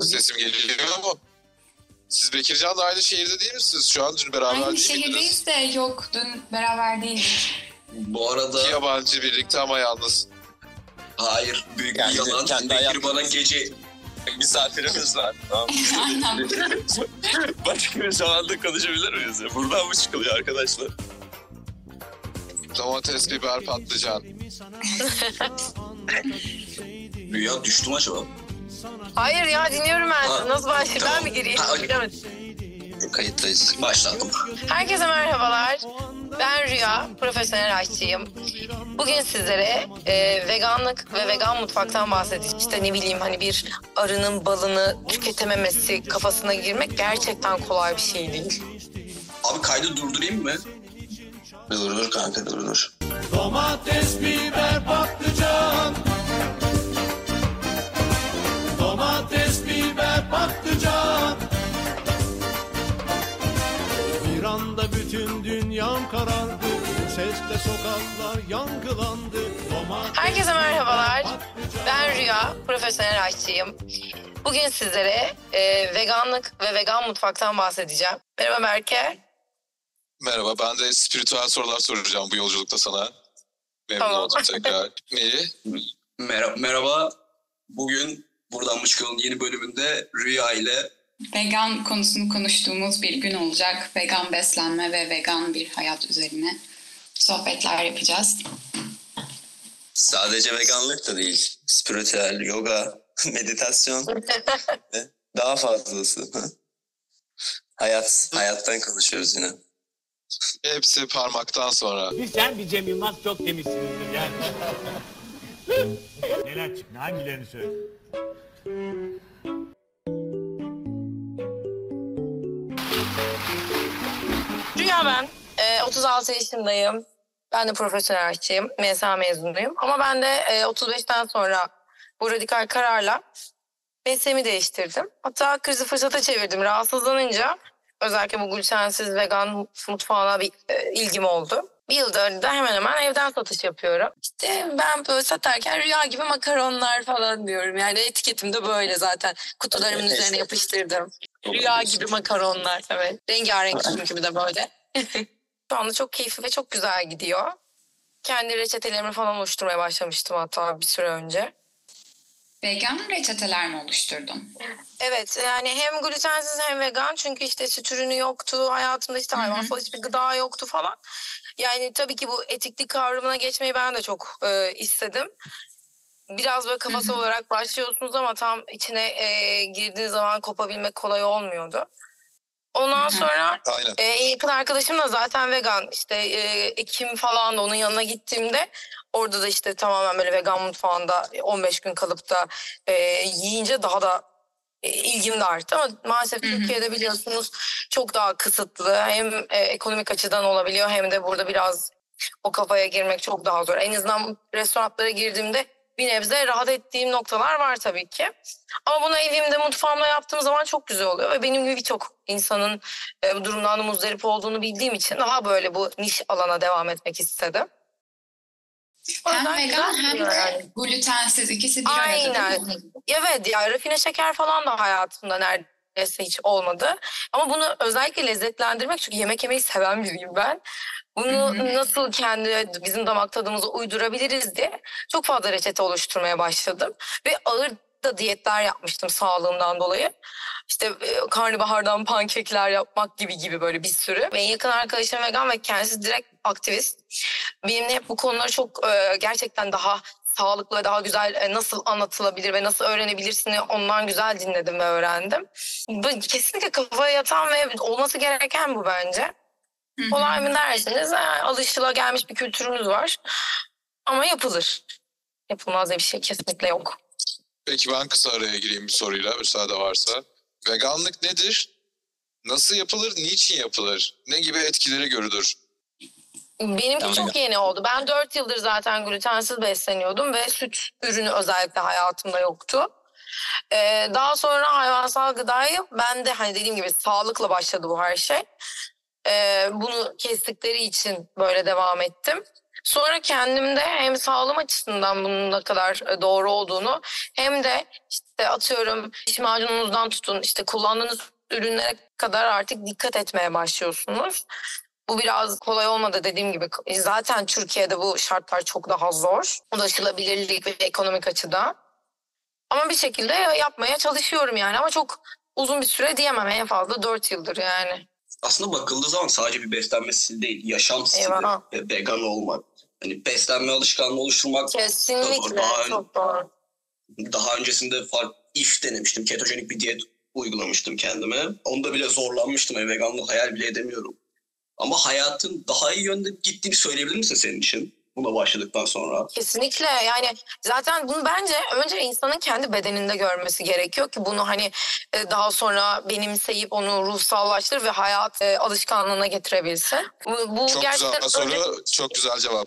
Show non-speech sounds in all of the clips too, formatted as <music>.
Sesim geliyor mu? Siz Bekircan'la aynı şehirde değil misiniz? Şu an dün beraber Aynı değil miydiniz? şehirdeyiz de yok dün beraber değildik. Bu arada İki yabancı birlikte ama yalnız. hayır büyük bir Kendi- yalan. kendi Bekir bana gece Misafirimiz var. Tamam. <laughs> Aynen. <laughs> Başka bir zamanda konuşabilir miyiz? ya? Buradan mı çıkılıyor arkadaşlar? Domates, biber, patlıcan. Rüya düştü mü acaba? Hayır ya dinliyorum ben. Ha, Nasıl başlayayım? tamam. Ben mi gireyim? Ha. Bilemedim. Kayıttayız. Başlattım. Herkese merhabalar. Ben Rüya, profesyonel aşçıyım. Bugün sizlere e, veganlık ve vegan mutfaktan bahsedeceğim. İşte ne bileyim hani bir arının balını tüketememesi kafasına girmek gerçekten kolay bir şey değil. Abi kaydı durdurayım mı? Dur dur kanka dur dur. Domates, biber, patlıcan dünyam karardı Bu sesle sokaklar yankılandı Domates, Herkese merhabalar. Ben Rüya, profesyonel aşçıyım. Bugün sizlere e, veganlık ve vegan mutfaktan bahsedeceğim. Merhaba Berke. Merhaba, ben de spiritüel sorular soracağım bu yolculukta sana. Memnun Tamam. oldum tekrar. <laughs> Melih, Mer- merhaba. Bugün Buradan mı çıkalım yeni bölümünde Rüya ile Vegan konusunu konuştuğumuz bir gün olacak. Vegan beslenme ve vegan bir hayat üzerine sohbetler yapacağız. Sadece veganlık da değil. Spiritüel, yoga, <laughs> meditasyon ve daha fazlası. <laughs> Hayat, hayattan konuşuyoruz yine. hepsi parmaktan sonra. Bir sen bir Cem Yılmaz çok demişsinizdir yani. <laughs> Neler çıktı? Hangilerini söyle? Rüya ben. Ee, 36 yaşındayım. Ben de profesyonel aşçıyım. MSA mezunuyum. Ama ben de e, 35'ten sonra bu radikal kararla mesleğimi değiştirdim. Hatta krizi fırsata çevirdim. Rahatsızlanınca özellikle bu glutensiz vegan mutfağına bir e, ilgim oldu. Bir yıldır da hemen hemen evden satış yapıyorum. İşte ben böyle satarken rüya gibi makaronlar falan diyorum. Yani etiketim de böyle zaten. Kutularımın üzerine yapıştırdım. Rüya gibi makaronlar evet. Rengarenk çünkü bir de böyle. <laughs> Şu anda çok keyifli ve çok güzel gidiyor. Kendi reçetelerimi falan oluşturmaya başlamıştım hatta bir süre önce. Vegan reçeteler mi oluşturdun? Evet yani hem glutensiz hem vegan çünkü işte süt ürünü yoktu. Hayatımda işte hayvansal hiçbir gıda yoktu falan. Yani tabii ki bu etiklik kavramına geçmeyi ben de çok e, istedim. Biraz böyle kafasal olarak başlıyorsunuz ama tam içine e, girdiğiniz zaman kopabilmek kolay olmuyordu. Ondan sonra Aynen. e, en yakın arkadaşım da zaten vegan. İşte e, Ekim falan da onun yanına gittiğimde orada da işte tamamen böyle vegan mutfağında 15 gün kalıp da e, yiyince daha da e, ilgim de arttı. Ama maalesef. Türkiye'de biliyorsunuz çok daha kısıtlı. Hem e, ekonomik açıdan olabiliyor hem de burada biraz o kafaya girmek çok daha zor. En azından restoranlara girdiğimde bir nebze rahat ettiğim noktalar var tabii ki. Ama bunu evimde mutfağımda yaptığım zaman çok güzel oluyor. Ve benim gibi birçok insanın e, bu durumdan da muzdarip olduğunu bildiğim için daha böyle bu niş alana devam etmek istedim. Hem vegan hem de glutensiz ikisi bir arada Aynen. değil mi? Evet ya rafine şeker falan da hayatımda neredeyse hiç olmadı. Ama bunu özellikle lezzetlendirmek çünkü yemek yemeyi seven biriyim ben. Bunu nasıl kendi bizim damak tadımıza uydurabiliriz diye çok fazla reçete oluşturmaya başladım. Ve ağır da diyetler yapmıştım sağlığımdan dolayı. İşte e, karnabahardan pankekler yapmak gibi gibi böyle bir sürü. En yakın arkadaşım vegan ve kendisi direkt aktivist. Benimle hep bu konuları çok e, gerçekten daha sağlıklı ve daha güzel e, nasıl anlatılabilir ve nasıl öğrenebilirsini ondan güzel dinledim ve öğrendim. Bu kesinlikle kafaya yatan ve olması gereken bu bence. Kolay mı derseniz e, alışılagelmiş bir kültürümüz var. Ama yapılır. Yapılmaz diye bir şey kesinlikle yok. Peki ben kısa araya gireyim bir soruyla müsaade varsa. Veganlık nedir? Nasıl yapılır? Niçin yapılır? Ne gibi etkileri görülür? Benimki Tamam. çok yeni oldu. Ben 4 yıldır zaten glutensiz besleniyordum ve süt ürünü özellikle hayatımda yoktu. Ee, daha sonra hayvansal gıdayı ben de hani dediğim gibi sağlıkla başladı bu her şey. Ee, bunu kestikleri için böyle devam ettim. Sonra kendimde hem sağlığım açısından bunun ne kadar e, doğru olduğunu hem de işte atıyorum diş macununuzdan tutun işte kullandığınız ürünlere kadar artık dikkat etmeye başlıyorsunuz. Bu biraz kolay olmadı dediğim gibi. Zaten Türkiye'de bu şartlar çok daha zor. Ulaşılabilirlik ve ekonomik açıdan. Ama bir şekilde yapmaya çalışıyorum yani. Ama çok uzun bir süre diyemem. En fazla 4 yıldır yani. Aslında bakıldığı zaman sadece bir beslenme stili değil, yaşam stili Eyvah. ve vegan olmak. Hani beslenme alışkanlığı oluşturmak Kesinlikle. Daha- Çok doğru. Daha öncesinde fark, if denemiştim. Ketojenik bir diyet uygulamıştım kendime. Onda bile zorlanmıştım. Yani veganlığı hayal bile edemiyorum. Ama hayatın daha iyi yönde gittiğini söyleyebilir misin senin için? Buna başladıktan sonra. Kesinlikle yani zaten bunu bence önce insanın kendi bedeninde görmesi gerekiyor ki bunu hani e, daha sonra benimseyip onu ruhsallaştır ve hayat e, alışkanlığına getirebilsin. Bu, bu Çok gerçekten güzel soru, önce- çok güzel cevap.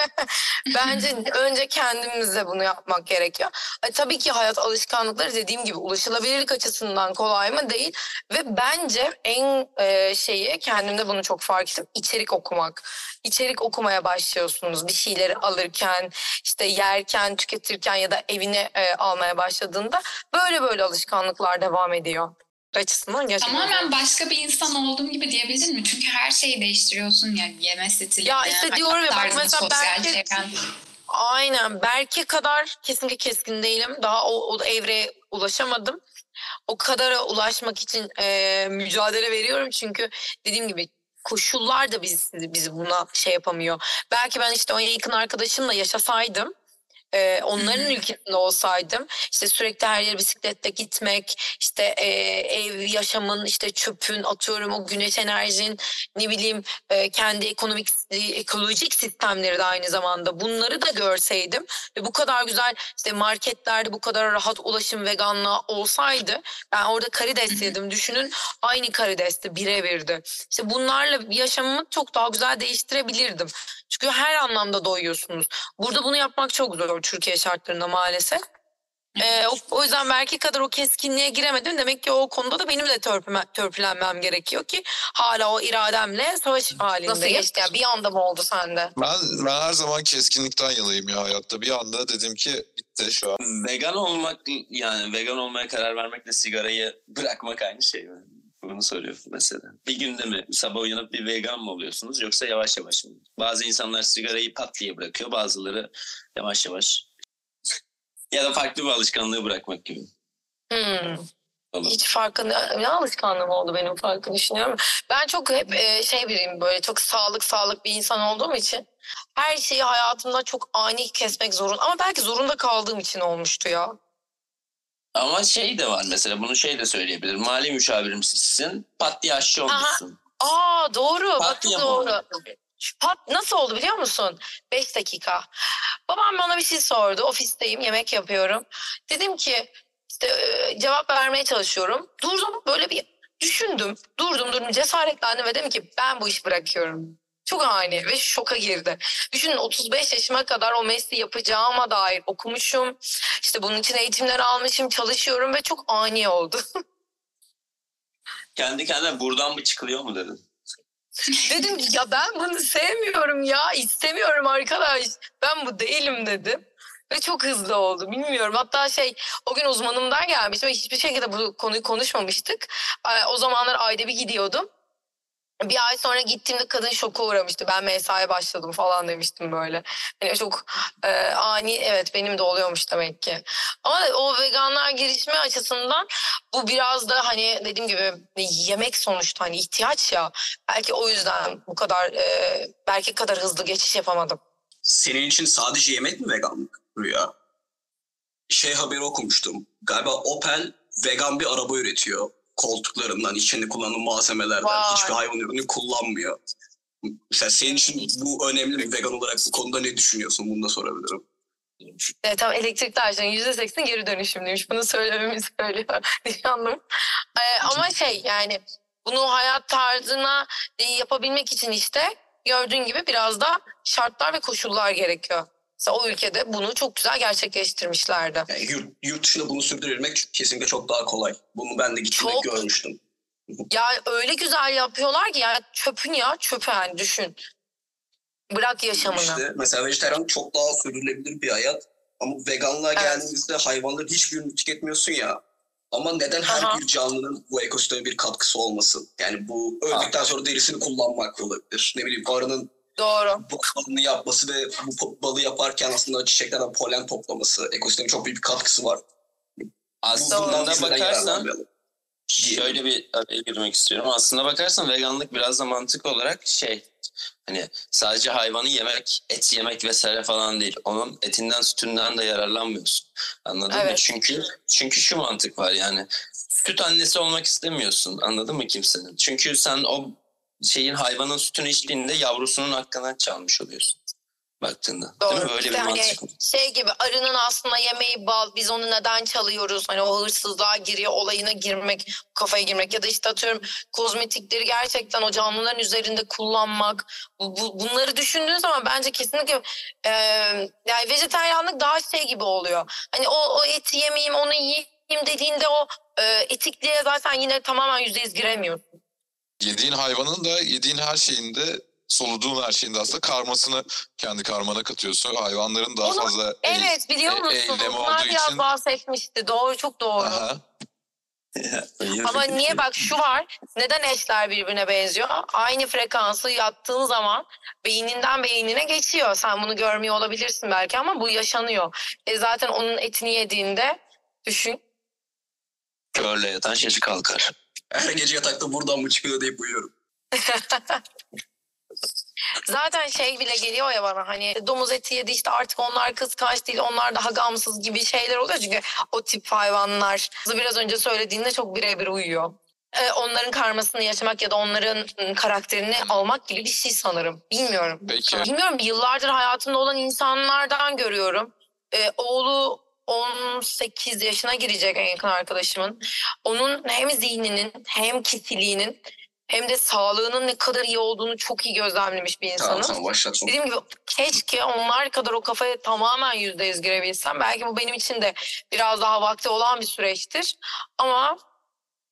<laughs> Bence önce kendimizde bunu yapmak gerekiyor. E, tabii ki hayat alışkanlıkları dediğim gibi ulaşılabilirlik açısından kolay mı değil. Ve bence en e, şeyi kendimde bunu çok fark ettim. içerik okumak. İçerik okumaya başlıyorsunuz. Bir şeyleri alırken, işte yerken, tüketirken ya da evine e, almaya başladığında böyle böyle alışkanlıklar devam ediyor. Açısından gerçekten. Tamamen başka bir insan olduğum gibi diyebildin mi? Çünkü her şeyi değiştiriyorsun ya. Yeme stilini, Ya işte diyorum ya, bak mesela belki-. Aynen. Berke kadar kesinlikle keskin değilim. Daha o, o evreye ulaşamadım. O kadara ulaşmak için e, mücadele veriyorum. Çünkü dediğim gibi koşullar da biz, bizi buna şey yapamıyor. Belki ben işte o yakın arkadaşımla yaşasaydım e, onların ülkesinde olsaydım işte sürekli her yere bisikletle gitmek işte e, ev yaşamın işte çöpün atıyorum o güneş enerjin ne bileyim e, kendi ekonomik ekolojik sistemleri de aynı zamanda bunları da görseydim ve bu kadar güzel işte marketlerde bu kadar rahat ulaşım veganlığa olsaydı ben orada karides yedim düşünün aynı karidesti birebirdi. İşte bunlarla yaşamımı çok daha güzel değiştirebilirdim. Çünkü her anlamda doyuyorsunuz. Burada bunu yapmak çok zor Türkiye şartlarında maalesef. Ee, o, o yüzden belki kadar o keskinliğe giremedim. Demek ki o konuda da benim de törpüme, törpülenmem gerekiyor ki hala o irademle savaş halindeyim. Nasıl geçti ya? Bir anda mı oldu sende? Ben, ben her zaman keskinlikten yanayım ya hayatta. Bir anda dedim ki bitti şu an. Vegan olmak yani vegan olmaya karar vermekle sigarayı bırakmak aynı şey mi? Bunu soruyor mesela. Bir günde mi sabah uyanıp bir vegan mı oluyorsunuz yoksa yavaş yavaş mı? Bazı insanlar sigarayı pat diye bırakıyor bazıları yavaş yavaş. Ya da farklı bir alışkanlığı bırakmak gibi. Hmm. Olur. Hiç farkında ne alışkanlığım oldu benim farkı düşünüyorum. Ben çok hep e, şey biriyim böyle çok sağlık sağlık bir insan olduğum için her şeyi hayatımda çok ani kesmek zorunda ama belki zorunda kaldığım için olmuştu ya. Ama şey de var mesela bunu şey de söyleyebilir. Mali müşavirimsizsin pat diye aşçı Aha. olmuşsun. Aa doğru. Pat mi doğru. Pat nasıl oldu biliyor musun? 5 dakika. Babam bana bir şey sordu. Ofisteyim, yemek yapıyorum. Dedim ki işte e, cevap vermeye çalışıyorum. Durdum böyle bir düşündüm. Durdum durdum cesaretlendim ve dedim ki ben bu işi bırakıyorum. Çok ani ve şoka girdi. Düşünün 35 yaşıma kadar o mesleği yapacağıma dair okumuşum. İşte bunun için eğitimler almışım, çalışıyorum ve çok ani oldu. <laughs> Kendi kendine buradan mı çıkılıyor mu dedin? <laughs> Dedim ya ben bunu sevmiyorum ya istemiyorum arkadaş. Ben bu değilim dedim. Ve çok hızlı oldu bilmiyorum. Hatta şey o gün uzmanımdan gelmiştim ve hiçbir şekilde bu konuyu konuşmamıştık. O zamanlar ayda bir gidiyordum. Bir ay sonra gittiğimde kadın şoka uğramıştı. Ben mesaiye başladım falan demiştim böyle. Yani çok e, ani evet benim de oluyormuş demek ki. Ama o veganlar girişimi açısından bu biraz da hani dediğim gibi yemek sonuçta hani ihtiyaç ya. Belki o yüzden bu kadar e, belki kadar hızlı geçiş yapamadım. Senin için sadece yemek mi veganlık Rüya? Şey haberi okumuştum. Galiba Opel vegan bir araba üretiyor. Koltuklarından, içinde kullanılan malzemelerden Vay. hiçbir hayvan ürünü kullanmıyor. Mesela senin için bu önemli mi? Vegan olarak bu konuda ne düşünüyorsun? Bunu da sorabilirim. Evet, tam elektrikli araçların yüzde seksen geri dönüşümlüymüş. Bunu söylememi söylüyor <laughs> Nişanlım. Ee, ama şey yani bunu hayat tarzına e, yapabilmek için işte gördüğün gibi biraz da şartlar ve koşullar gerekiyor. Mesela o ülkede bunu çok güzel gerçekleştirmişlerdi. Yani yurt, yurt dışında bunu sürdürebilmek kesinlikle çok daha kolay. Bunu ben de gittiğimde Çok. görmüştüm. Ya öyle güzel yapıyorlar ki ya çöpün ya çöpü yani düşün. Bırak yaşamını. İşte mesela vejetaryen çok daha sürdürülebilir bir hayat. Ama veganlığa Evet. geldiğimizde hayvanların hiçbirini tüketmiyorsun ya. Ama neden her Aha. bir canlının bu ekosisteme bir katkısı olmasın? Yani bu öldükten sonra derisini kullanmak olabilir. Ne bileyim arının Doğru. bu balını yapması ve bu balı yaparken aslında çiçeklerden polen toplaması ekosisteme çok büyük bir katkısı var. Aslında bizden bakarsan şöyle bir araya girmek istiyorum. Aslında bakarsan veganlık biraz da mantık olarak şey hani sadece hayvanı yemek, et yemek vesaire falan değil. Onun etinden sütünden de yararlanmıyorsun. Anladın mı? Evet. Çünkü çünkü şu mantık var yani süt annesi olmak istemiyorsun. Anladın mı kimsenin? Çünkü sen o şeyin hayvanın sütünü içtiğinde yavrusunun hakkından çalmış oluyorsun. Baktığında. Değil mi? Doğru. İşte bir hani mantık. şey gibi arının aslında yemeği bal biz onu neden çalıyoruz hani o hırsızlığa giriyor olayına girmek kafaya girmek ya da işte atıyorum kozmetikleri gerçekten o canlıların üzerinde kullanmak bu, bu- bunları düşündüğün zaman bence kesinlikle e, yani vejetaryenlik daha şey gibi oluyor hani o, o eti yemeyeyim onu yiyeyim dediğinde o e, etikliğe zaten yine tamamen yüzde yüz giremiyorsun. Yediğin hayvanın da yediğin her şeyinde soluduğun her şeyinde aslında karmasını kendi karmana katıyorsun. Hayvanların daha Onu- fazla Evet biliyor e- musun? eylemi Bunlar olduğu biraz için- bahsetmişti. Doğru çok doğru. Aha. Ama niye bak şu var. Neden eşler birbirine benziyor? Aynı frekansı yattığın zaman beyninden beynine geçiyor. Sen bunu görmüyor olabilirsin belki ama bu yaşanıyor. E zaten onun etini yediğinde düşün. Körle yatan şaşı kalkar. Her gece yatakta buradan mı çıkıyor deyip uyuyorum. <laughs> Zaten şey bile geliyor ya bana hani domuz eti yedi işte artık onlar kıskanç değil onlar daha gamsız gibi şeyler oluyor. Çünkü o tip hayvanlar biraz önce söylediğinde çok birebir uyuyor. Ee, onların karmasını yaşamak ya da onların karakterini almak gibi bir şey sanırım. Bilmiyorum. Peki. Bilmiyorum yıllardır hayatımda olan insanlardan görüyorum. Ee, oğlu 18 yaşına girecek en yakın arkadaşımın. Onun hem zihninin hem kişiliğinin hem de sağlığının ne kadar iyi olduğunu çok iyi gözlemlemiş bir insanım. tamam başlat. Dediğim gibi keşke onlar kadar o kafaya tamamen yüzde yüz girebilsem. Belki bu benim için de biraz daha vakti olan bir süreçtir. Ama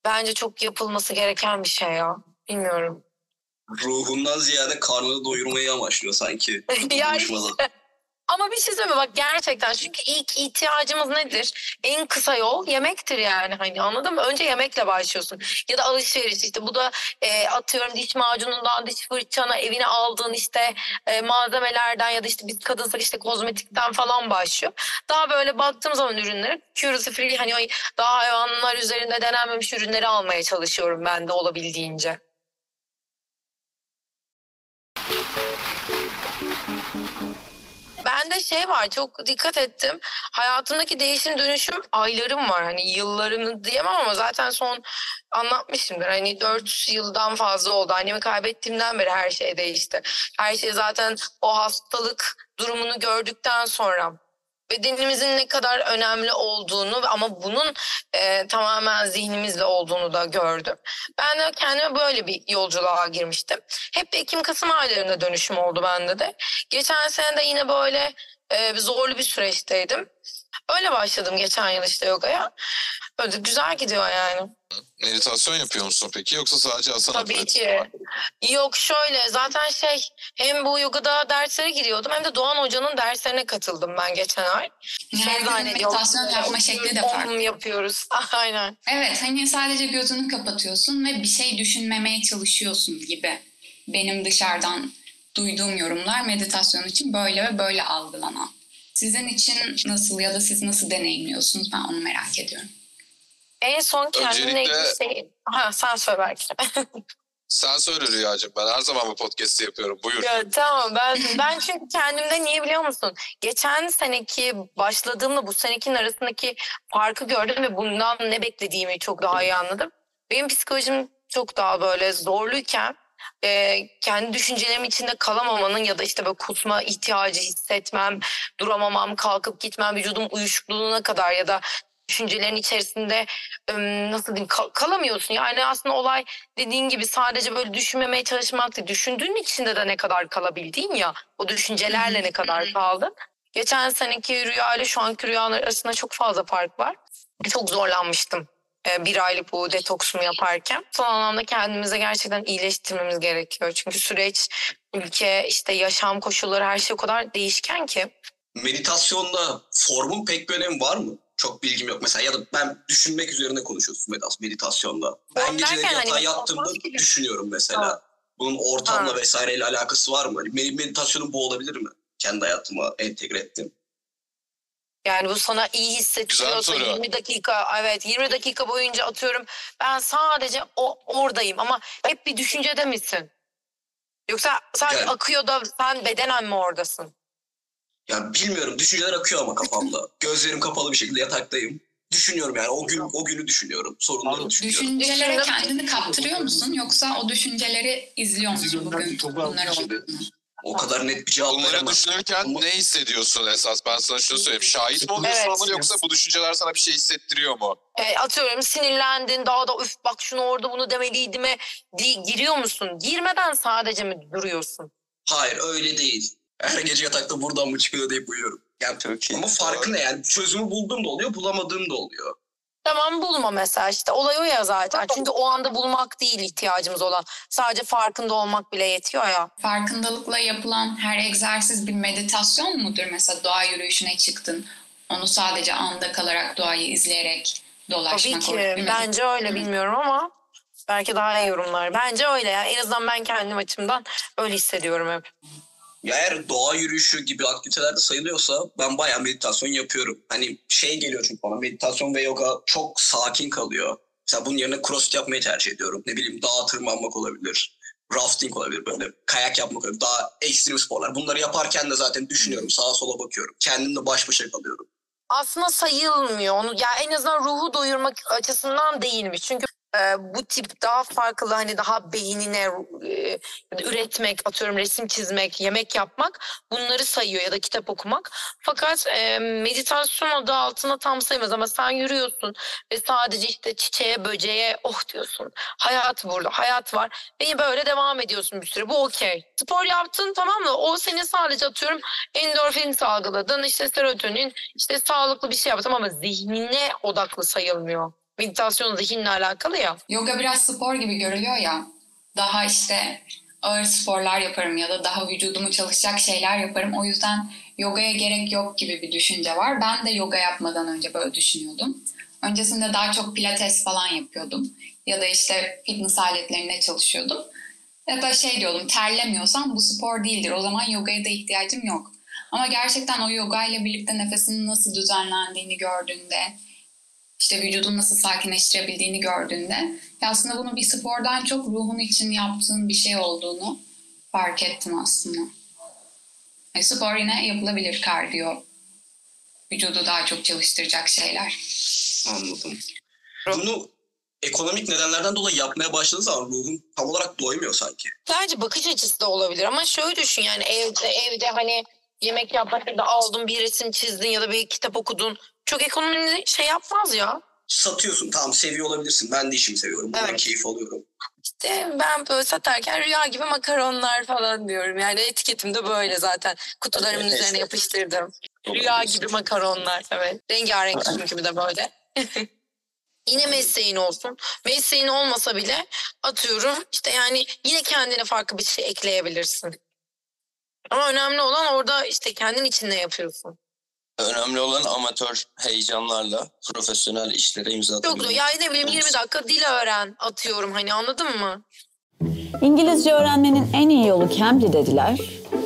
bence çok yapılması gereken bir şey ya. Bilmiyorum. Ruhundan ziyade karnını doyurmayı amaçlıyor sanki. <laughs> Ya konuşmada. Ama bir şey söyleyeyim bak gerçekten çünkü ilk ihtiyacımız nedir? En kısa yol yemektir yani hani anladın mı? Önce yemekle başlıyorsun ya da alışveriş işte bu da e, atıyorum diş macunundan diş fırçana evine aldığın işte e, malzemelerden ya da işte biz kadınsak işte kozmetikten falan başlıyor. Daha böyle baktığım zaman ürünlere cruelty free hani daha hayvanlar üzerinde denenmemiş ürünleri almaya çalışıyorum ben de olabildiğince. Bende şey var çok dikkat ettim. Hayatımdaki değişim dönüşüm aylarım var. Hani yıllarını diyemem ama zaten son anlatmışımdır. Hani 4 yıldan fazla oldu. Annemi kaybettiğimden beri her şey değişti. Her şey zaten o hastalık durumunu gördükten sonra bedenimizin ne kadar önemli olduğunu ama bunun e, tamamen zihnimizle olduğunu da gördüm. Ben de kendime böyle bir yolculuğa girmiştim. Hep Ekim-Kasım aylarında dönüşüm oldu bende de. Geçen sene de yine böyle e, zorlu bir süreçteydim. Öyle başladım geçen yıl işte yogaya. Öyle güzel gidiyor yani. Meditasyon yapıyor musun peki yoksa sadece asana Tabii ki. mi? Yok şöyle zaten şey hem bu yogada derslere giriyordum hem de Doğan Hoca'nın derslerine katıldım ben geçen ay. Yani Şey meditasyon yapma şekli de farklı. yapıyoruz. <laughs> Aynen. Evet hani sadece gözünü kapatıyorsun ve bir şey düşünmemeye çalışıyorsun gibi. Benim dışarıdan duyduğum yorumlar meditasyon için böyle ve böyle algılanan. Sizin için nasıl ya da siz nasıl deneyimliyorsunuz ben onu merak ediyorum. En son kendimle ilgili Öncelikle- şey... Ha sen söyle belki. <laughs> Sen söyle Rüyacığım. Ben her zaman bu podcast'i yapıyorum. Buyur. Ya, tamam ben ben çünkü kendimde niye biliyor musun? Geçen seneki başladığımla bu senekinin arasındaki farkı gördüm ve bundan ne beklediğimi çok daha iyi anladım. Benim psikolojim çok daha böyle zorluyken e, kendi düşüncelerim içinde kalamamanın ya da işte böyle kusma ihtiyacı hissetmem, duramamam, kalkıp gitmem, vücudum uyuşukluğuna kadar ya da düşüncelerin içerisinde nasıl diyeyim kal- kalamıyorsun. Yani aslında olay dediğin gibi sadece böyle düşünmemeye çalışmak değil. Düşündüğün içinde de ne kadar kalabildiğin ya. O düşüncelerle ne kadar kaldın. Geçen seneki rüya ile şu anki rüyalar arasında çok fazla fark var. Çok zorlanmıştım bir aylık bu detoksumu yaparken. Son anlamda kendimize gerçekten iyileştirmemiz gerekiyor. Çünkü süreç ülke, işte yaşam koşulları her şey o kadar değişken ki. Meditasyonda formun pek bir önemi var mı? Çok bilgim yok. Mesela ya da ben düşünmek üzerine konuşuyorsun meditas- meditasyonda. Ben geceleri yatağa hani yattığımda düşünüyorum mesela. Ha. Bunun ortamla Ha. vesaireyle alakası var mı? Hani Benim meditasyonum bu olabilir mi? Kendi hayatıma entegre ettim. Yani bu sana iyi hissettiriyorsa Güzel soru. 20 dakika evet 20 dakika boyunca atıyorum ben sadece o oradayım ama hep bir düşüncede misin? Yoksa sadece Yani- akıyor da sen bedenen mi oradasın? Ya bilmiyorum düşünceler akıyor ama kafamda. Gözlerim kapalı bir şekilde yataktayım. Düşünüyorum yani o gün o günü düşünüyorum. Sorunları düşünüyorum. Düşüncelere kendini kaptırıyor musun yoksa o düşünceleri izliyor musun bugün bunlar? O kadar net bir cevap Bunları düşünürken Ama- ne hissediyorsun esas? Ben sana şunu söyleyeyim. Şahit mi oluyorsun Evet. ona yoksa bu düşünceler sana bir şey hissettiriyor mu? E, atıyorum sinirlendin daha da üf bak şunu orada bunu demeliydim mi di- giriyor musun? Girmeden sadece mi duruyorsun? Hayır öyle değil. Her gece yatakta buradan mı çıkıyor deyip uyuyorum. Yani, Çok iyi. ama farkı ne yani? Çözümü bulduğum da oluyor, bulamadığım da oluyor. Tamam bulma mesela işte olay o ya zaten. Çünkü o anda bulmak değil ihtiyacımız olan. Sadece farkında olmak bile yetiyor ya. Farkındalıkla yapılan her egzersiz bir meditasyon mudur? Mesela doğa yürüyüşüne çıktın. Onu sadece anda kalarak doğayı izleyerek dolaşmak. Tabii ki. Bence öyle bilmiyorum ama belki daha iyi yorumlar. Bence öyle ya. En azından ben kendim açımdan öyle hissediyorum hep. Ya eğer doğa yürüyüşü gibi aktivitelerde sayılıyorsa ben bayağı meditasyon yapıyorum. Hani şey geliyor çünkü bana meditasyon ve yoga çok sakin kalıyor. Mesela bunun yerine crossfit yapmayı tercih ediyorum. Ne bileyim dağa tırmanmak olabilir. Rafting olabilir böyle. Kayak yapmak olabilir. Daha ekstrem sporlar. Bunları yaparken de zaten düşünüyorum. Sağa sola bakıyorum. Kendimle baş başa kalıyorum. Aslında sayılmıyor. Onu ya en azından ruhu doyurmak açısından değilmiş. Çünkü e, bu tip daha farklı hani daha beynine e, üretmek, atıyorum resim çizmek, yemek yapmak bunları sayıyor ya da kitap okumak. Fakat e, meditasyon adı altına tam sayılmaz ama sen yürüyorsun ve sadece işte çiçeğe, böceğe oh diyorsun. Hayat burada, hayat var. Ve böyle devam ediyorsun bir süre. Bu okey. Spor yaptın tamam mı? O seni sadece atıyorum endorfin salgıladın, işte serotonin, işte sağlıklı bir şey yaptın ama zihnine odaklı sayılmıyor. Meditasyon zihinle alakalı ya. Yoga biraz spor gibi görülüyor ya. Daha işte ağır sporlar yaparım ya da daha vücudumu çalışacak şeyler yaparım. O yüzden yogaya gerek yok gibi bir düşünce var. Ben de yoga yapmadan önce böyle düşünüyordum. Öncesinde daha çok pilates falan yapıyordum. Ya da işte fitness aletlerinde çalışıyordum. Ya da şey diyordum terlemiyorsam bu spor değildir. O zaman yogaya da ihtiyacım yok. Ama gerçekten o yoga ile birlikte nefesinin nasıl düzenlendiğini gördüğünde, işte vücudun nasıl sakinleştirebildiğini gördüğünde ya aslında bunu bir spordan çok ruhun için yaptığın bir şey olduğunu fark ettim aslında. E, spor yine yapılabilir kardiyo. Vücudu daha çok çalıştıracak şeyler. Anladım. Bunu ekonomik nedenlerden dolayı yapmaya başladığı zaman ruhum tam olarak doymuyor sanki. Sadece bakış açısı da olabilir ama şöyle düşün yani evde evde hani yemek yapmak ya da aldın bir resim çizdin ya da bir kitap okudun. Çok ekonomini şey yapmaz ya. Satıyorsun tamam seviyor olabilirsin. Ben de işimi seviyorum. Bundan Evet. keyif alıyorum. İşte ben böyle satarken rüya gibi makaronlar falan diyorum. Yani etiketimde böyle zaten. Kutularımın Evet. üzerine yapıştırdım. Rüya gibi makaronlar. Evet. Rengarenk <laughs> çünkü bir de böyle. <laughs> Yine mesleğin olsun. Mesleğin olmasa bile atıyorum işte yani yine kendine farklı bir şey ekleyebilirsin. Ama önemli olan orada işte kendin için ne yapıyorsun. Önemli olan amatör heyecanlarla profesyonel işlere imza Yok atabilmek. ya ne bileyim 20 dakika dil öğren atıyorum hani anladın mı? İngilizce öğrenmenin en iyi yolu Cambly dediler.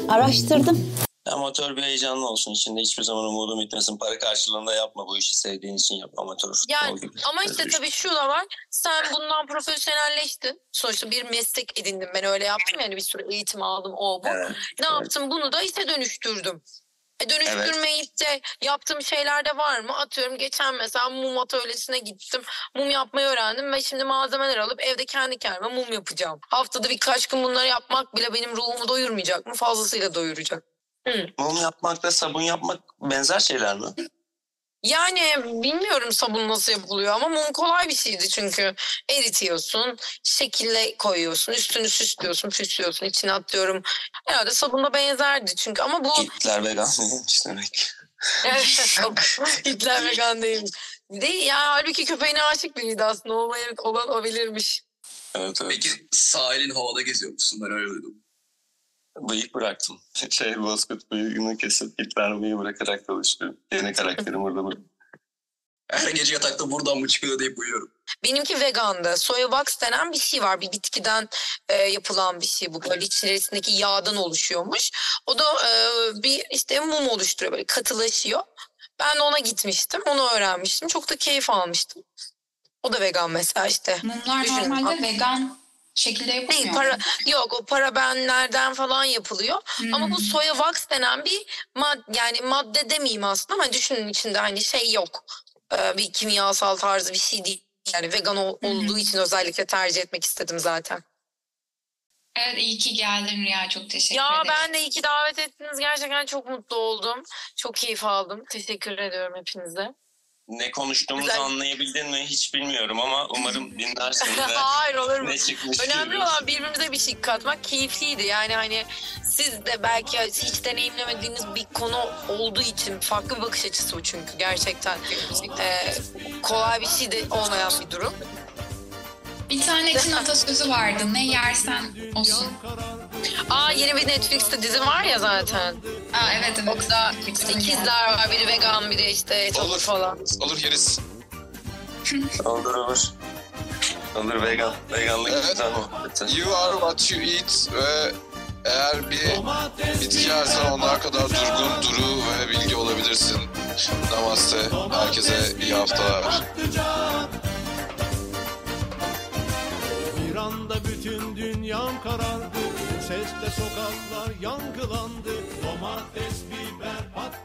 Araştırdım. Amatör bir heyecanlı olsun. İçinde hiçbir zaman umudum bitmesin. Para karşılığında yapma bu işi. Sevdiğin için yap. Amatör futbol Yani gibi. ama işte tabii şu da var. Sen bundan profesyonelleştin. Sonuçta bir meslek edindim. Ben öyle yaptım yani bir sürü eğitim aldım o bu. Evet, ne evet. yaptım? Bunu da işe dönüştürdüm. E dönüştürmeyip de yaptığım şeyler de var mı? Atıyorum geçen mesela mum atölyesine gittim. Mum yapmayı öğrendim ve şimdi malzemeler alıp evde kendi kendime mum yapacağım. Haftada birkaç gün bunları yapmak bile benim ruhumu doyurmayacak mı? Fazlasıyla doyuracak. Mum yapmakla sabun yapmak benzer şeyler mi? Yani bilmiyorum sabun nasıl yapılıyor ama mum kolay bir şeydi çünkü eritiyorsun, şekille koyuyorsun, üstünü süslüyorsun, püslüyorsun, içine atıyorum. Herhalde sabunla benzerdi çünkü ama bu Hitler vegan değilmiş demek. Yok, <laughs> Hitler vegan değil. Değil ya halbuki köpeğine aşık biriydi aslında olmayı olan o bilirmiş. Evet evet. Peki sahilin havada geziyormuşsun ben öyle duydum. Bıyık bıraktım. <laughs> Şey bozkurt bıyığını kesip git vermeyi bırakarak çalışıyorum. Yeni karakterim burada. bu. Her gece yatakta buradan mı çıkıyor deyip uyuyorum. Benimki vegandı. Soya box denen bir şey var. Bir bitkiden e, yapılan bir şey bu. Böyle içerisindeki yağdan oluşuyormuş. O da e, bir işte mum oluşturuyor. Böyle katılaşıyor. Ben de ona gitmiştim. Onu öğrenmiştim. Çok da keyif almıştım. O da vegan mesela işte. Mumlar Düşün. normalde vegan şekilde yapılmıyor. Değil, para, yok o parabenlerden falan yapılıyor. Ama bu Hmm. soya wax denen bir mad yani madde demeyeyim aslında ama düşünün içinde hani şey yok. Ee, bir kimyasal tarzı bir şey değil. Yani vegan ol- hı. olduğu için özellikle tercih etmek istedim zaten. Evet iyi ki geldin Rüya. Çok teşekkür Ya ederim. ben de iyi ki davet ettiniz. Gerçekten çok mutlu oldum. Çok keyif aldım. Teşekkür ediyorum hepinize. Ne konuştuğumuzu Güzel. anlayabildin mi hiç bilmiyorum ama umarım dinlersin <laughs> ve Hayır olur mu? ne çıkmış Önemli görürüz. olan birbirimize bir şey katmak keyifliydi. Yani hani siz de belki hiç deneyimlemediğiniz bir konu olduğu için farklı bir bakış açısı bu çünkü gerçekten. Ee, kolay bir şey de olmayan bir durum. Bir tane için atasözü vardı. Ne yersen olsun. Aa yeni bir Netflix'te dizi var ya zaten. Aa, evet evet. O da ikizler var. Biri vegan biri işte Olur. falan. Olur yeriz. <laughs> Olur olur. Olur vegan. Veganlık Evet. güzel muhabbeti. You are what you eat ve eğer bir bitki yersen onlar kadar durgun, duru ve bilgi olabilirsin. Namaste. Herkese iyi haftalar. Anda bütün dünyam karardı. Sesle sokaklar yankılandı. Domates, biber, patlıcan